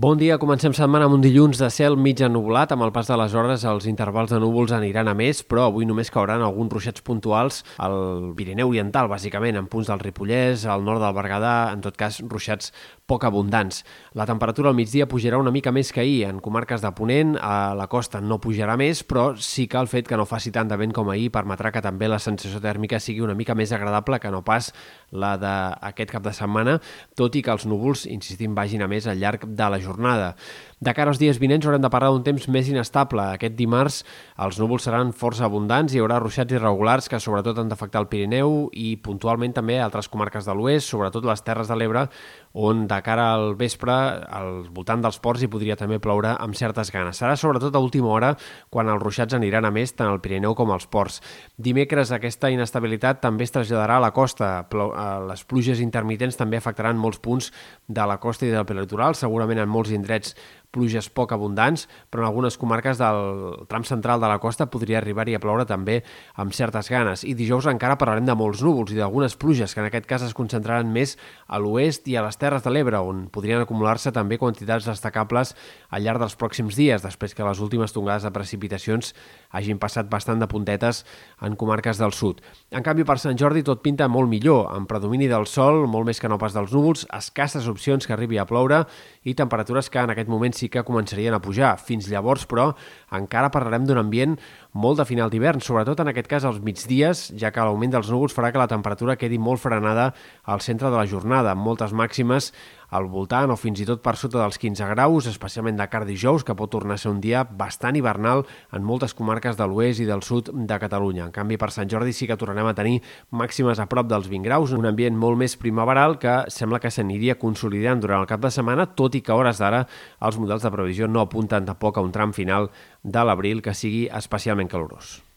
Bon dia, comencem setmana amb un dilluns de cel mig ennublat. Amb el pas de les hores els intervals de núvols aniran a més, però avui només cauran alguns ruixats puntuals al Pirineu Oriental, bàsicament, en punts del Ripollès, al nord del Berguedà, en tot cas ruixats poc abundants. La temperatura al migdia pujarà una mica més que ahir. En comarques de Ponent, a la costa no pujarà més, però sí que el fet que no faci tant de vent com ahir permetrà que també la sensació tèrmica sigui una mica més agradable que no pas la d'aquest cap de setmana, tot i que els núvols, insistim, vagin a més al llarg de la jornada. De cara als dies vinents haurem de parlar d'un temps més inestable. Aquest dimarts els núvols seran força abundants, hi haurà ruixats irregulars que sobretot han d'afectar el Pirineu i puntualment també altres comarques de l'oest, sobretot les Terres de l'Ebre, on de cara al vespre, al voltant dels ports, hi podria també ploure amb certes ganes. Serà sobretot a última hora quan els ruixats aniran a més tant al Pirineu com als ports. Dimecres aquesta inestabilitat també es traslladarà a la costa. Eh, les pluges intermitents també afectaran molts punts de la costa i del prelitoral, segurament en molts indrets pluges poc abundants, però en algunes comarques del tram central de la costa podria arribar-hi a ploure també amb certes ganes. I dijous encara parlarem de molts núvols i d'algunes pluges, que en aquest cas es concentraran més a l'oest i a les Terres de l'Ebre, on podrien acumular-se també quantitats destacables al llarg dels pròxims dies, després que les últimes tongades de precipitacions hagin passat bastant de puntetes en comarques del sud. En canvi, per Sant Jordi tot pinta molt millor, amb predomini del sol, molt més que no pas dels núvols, escasses opcions que arribi a ploure i temperatures que en aquest moment sí que començarien a pujar. Fins llavors, però, encara parlarem d'un ambient molt de final d'hivern, sobretot en aquest cas als migdies, ja que l'augment dels núvols farà que la temperatura quedi molt frenada al centre de la jornada, amb moltes màximes al voltant o fins i tot per sota dels 15 graus, especialment de car dijous, que pot tornar a ser un dia bastant hivernal en moltes comarques de l'oest i del sud de Catalunya. En canvi, per Sant Jordi sí que tornarem a tenir màximes a prop dels 20 graus, un ambient molt més primaveral que sembla que s'aniria consolidant durant el cap de setmana, tot i que a hores d'ara els models de previsió no apunten tampoc a un tram final de l'abril que sigui especialment calorós.